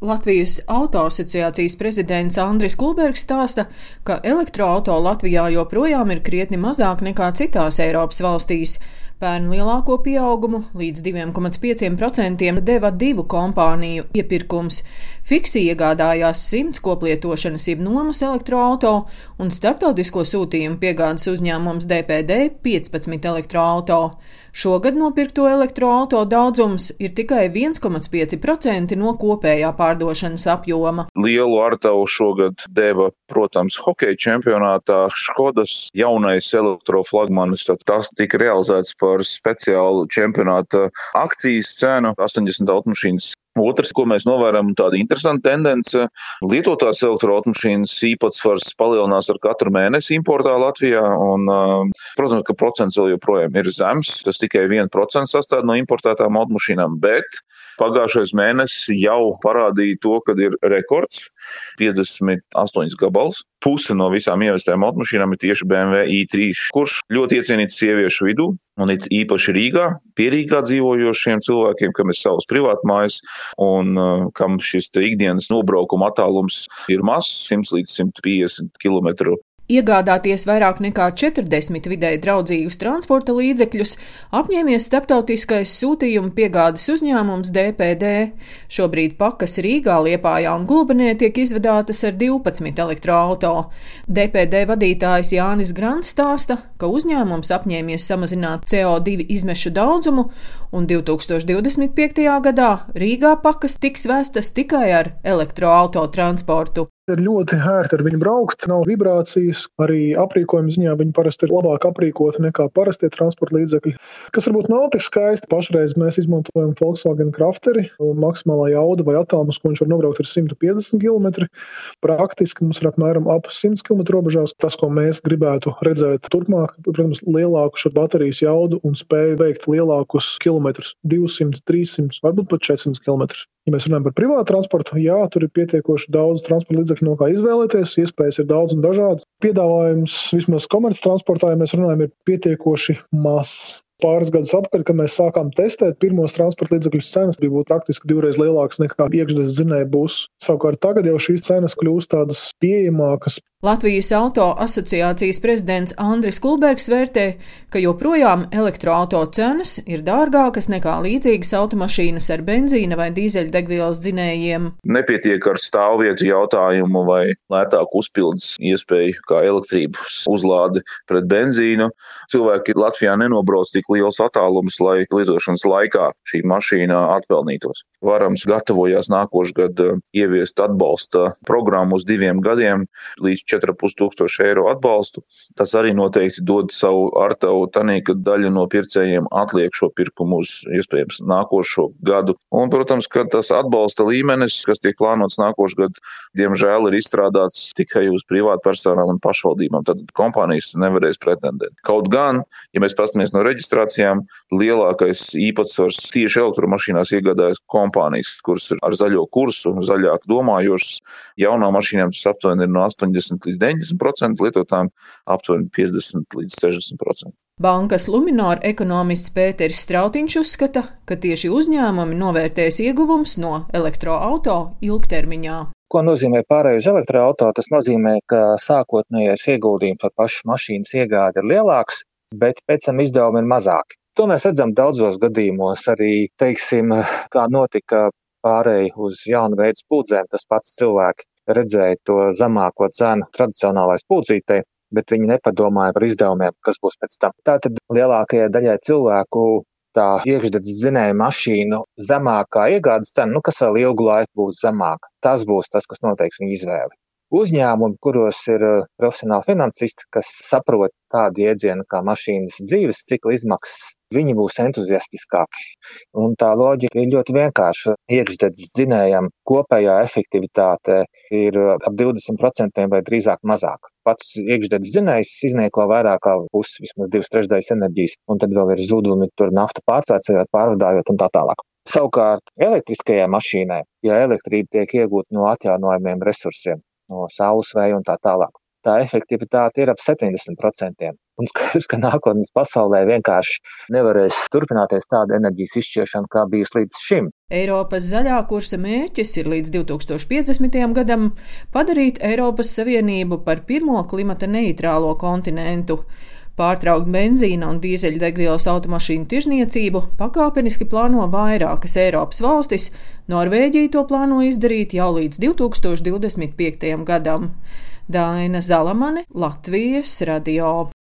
Latvijas autoasociācijas prezidents Andris Kulbergs stāsta, ka elektroauto Latvijā joprojām ir krietni mazāk nekā citās Eiropas valstīs. Pērn lielāko pieaugumu līdz 2,5% deva divu kompāniju iepirkums. Fiksi iegādājās 100 koplietošanas jeb nomas elektroauto un starptautisko sūtījumu piegādes uzņēmums DPD 15 elektroauto. Šogad nopirkto elektroauto daudzums ir tikai 1,5% no kopējā pārdošanas apjoma. Lielu artavu šogad deva, protams, hokeja čempionātā Škodas jaunais elektroflagmanis. Tas tika realizēts par speciālu čempionāta akcijas cenu 80 automašīnas Otrs, ko mēs novērojam, tāda interesanta tendence, lietotās elektroautomašīnas īpatsvars palielinās ar katru mēnesi importā Latvijā, un, protams, ka procents vēl joprojām ir zems, tas tikai 1% sastāv no importētām automašīnām, bet pagājušais mēnesis jau parādīja to, ka ir rekords 58 gabals. Puse no visām ievestām automašīnām ir tieši BMW i3, kurš ļoti iecienīts sieviešu vidū, un it īpaši Rīgā, pierīgā dzīvojošiem cilvēkiem, kam ir savas privātmājas, un uh, kam šis ikdienas nobraukuma attālums ir mazs, 100 līdz 150 km Iegādāties vairāk nekā 40 vidēji draudzīgus transporta līdzekļus apņēmies starptautiskais sūtījuma piegādes uzņēmums DPD. Šobrīd pakas Rīgā, Liepājā un Gulbenē tiek izvadātas ar 12 elektroauto. DPD vadītājs Jānis Grants stāsta, ka uzņēmums apņēmies samazināt CO2 izmešu daudzumu un 2025. gadā Rīgā pakas tiks vēstas tikai ar elektroauto transportu. Ir ļoti ērti ar viņu braukt, nav vibrācijas. Arī aprīkojuma ziņā viņi parasti ir labāk aprīkoti nekā parastie transporta līdzekļi. Kas varbūt nav tik skaisti. Pašreiz mēs izmantojam Volkswagen Crafteri. Maksimālā jauda vai attālums, ko viņš var nobraukt, ir 150 km. Praktiski mums ir apmēram ap 100 km robežās. Tas, ko mēs gribētu redzēt turpmāk, protams, lielāku šo baterijas jaudu un spēju veikt lielākus kilometrus - 200, 300, varbūt pat 400 km. Ja mēs runājam par privātu transportu, jā, tur ir pietiekoši daudz transporta līdzekļu, no kā izvēlēties. Iespējas ir daudz un dažādas. Piedāvājums vismaz komerctransportā, ja mēs runājam, ir pietiekoši mazs pāris gadus atpakaļ, kad mēs sākām testēt pirmos transporta līdzekļus, cenas bija praktiski divreiz lielākas nekā iekšzemes zinēja būs. Savukārt tagad jau šīs cenas kļūst tādas pieejamākas. Latvijas auto asociācijas prezidents Andris Kulbergs vērtē, ka joprojām elektroauto cenas ir dārgākas nekā līdzīgas automašīnas ar benzīna vai dīzeļdegvielas dzinējiem. Nepietiek ar stāvvietu jautājumu vai lētāku uzpildes iespēju kā elektrības uzlādi pret benzīnu. Cilvēki Latvijā nenobrauc tik liels attālums, lai lietošanas laikā šī mašīna atpelnītos. Varams gatavojās nākošu gadu uh, ieviest atbalsta programmu uz diviem gadiem līdz 4,5 tūkstoši eiro atbalstu. Tas arī noteikti dod savu artavu tanī, ka daļa no pircējiem atliek šo pirkumu uz iespējams nākošo gadu. Un, protams, ka tas atbalsta līmenis, kas tiek plānots nākošu gadu, diemžēl ir izstrādāts tikai uz privātpersonām un pašvaldībām. Tad kompānijas nevarēs pretendēt. Kaut gan, ja mēs paskatāmies no reģistrācijas, reģistrācijām lielākais īpatsvars tieši elektromašīnās iegādājas kompānijas, kuras ir ar zaļo kursu, zaļāk domājošas. Jaunām mašīnām tas aptuveni ir no 80 līdz 90%, lietotājiem aptuveni 50 līdz 60%. Bankas Luminor ekonomists Pēteris Strautiņš uzskata, ka tieši uzņēmumi novērtēs ieguvums no elektroauto ilgtermiņā. Ko nozīmē pārējai uz elektroautorātu? Tas nozīmē, ka sākotnējais ieguldījums par pašu mašīnas iegādi ir lielāks, bet pēc tam izdevumi ir mazāki. To mēs redzam daudzos gadījumos, arī, teiksim, kā notika pārēj uz jaunu veidu spūdzēm. Tas pats cilvēki redzēja to zemāko cenu tradicionālais spūdzītei, bet viņi nepadomāja par izdevumiem, kas būs pēc tam. Tātad lielākajai daļai cilvēku tā iekšdedzes zinēja mašīnu zemākā iegādes cena, nu, kas vēl ilgu laiku būs zemāka. Tas būs tas, kas noteiks viņu izvēli uzņēmumi, kuros ir eh, profesionāli finansisti, kas saprot tādu jēdzienu kā mašīnas dzīves cikla izmaksas, viņi būs entuziastiskāki. Un tā loģika ir ļoti vienkārša. Iekšdedzes dzinējam kopējā efektivitāte ir eh, ap 20% vai drīzāk mazāk. Pats iekšdedzes dzinējs iznieko vairāk kā pusi, vismaz divas trešdaļas enerģijas, un tad vēl ir zudumi, tur nafta pārcēcējot, pārvadājot un tā tālāk. Savukārt elektriskajai mašīnai, ja elektrība tiek iegūta no atjaunojumiem resursiem, no saules vēja un tā tālāk. Tā efektivitāte ir ap 70%. Un skaidrs, ka nākotnes pasaulē vienkārši nevarēs turpināties tāda enerģijas izšķiešana, kā bijusi līdz šim. Eiropas zaļā kursa mērķis ir līdz 2050. gadam padarīt Eiropas Savienību par pirmo klimata neitrālo kontinentu pārtraukt benzīna un dīzeļdegvielas automašīnu tirzniecību, pakāpeniski plāno vairākas Eiropas valstis, Norvēģija to plāno izdarīt jau līdz 2025. gadam. Daina Zalamane, Latvijas radio.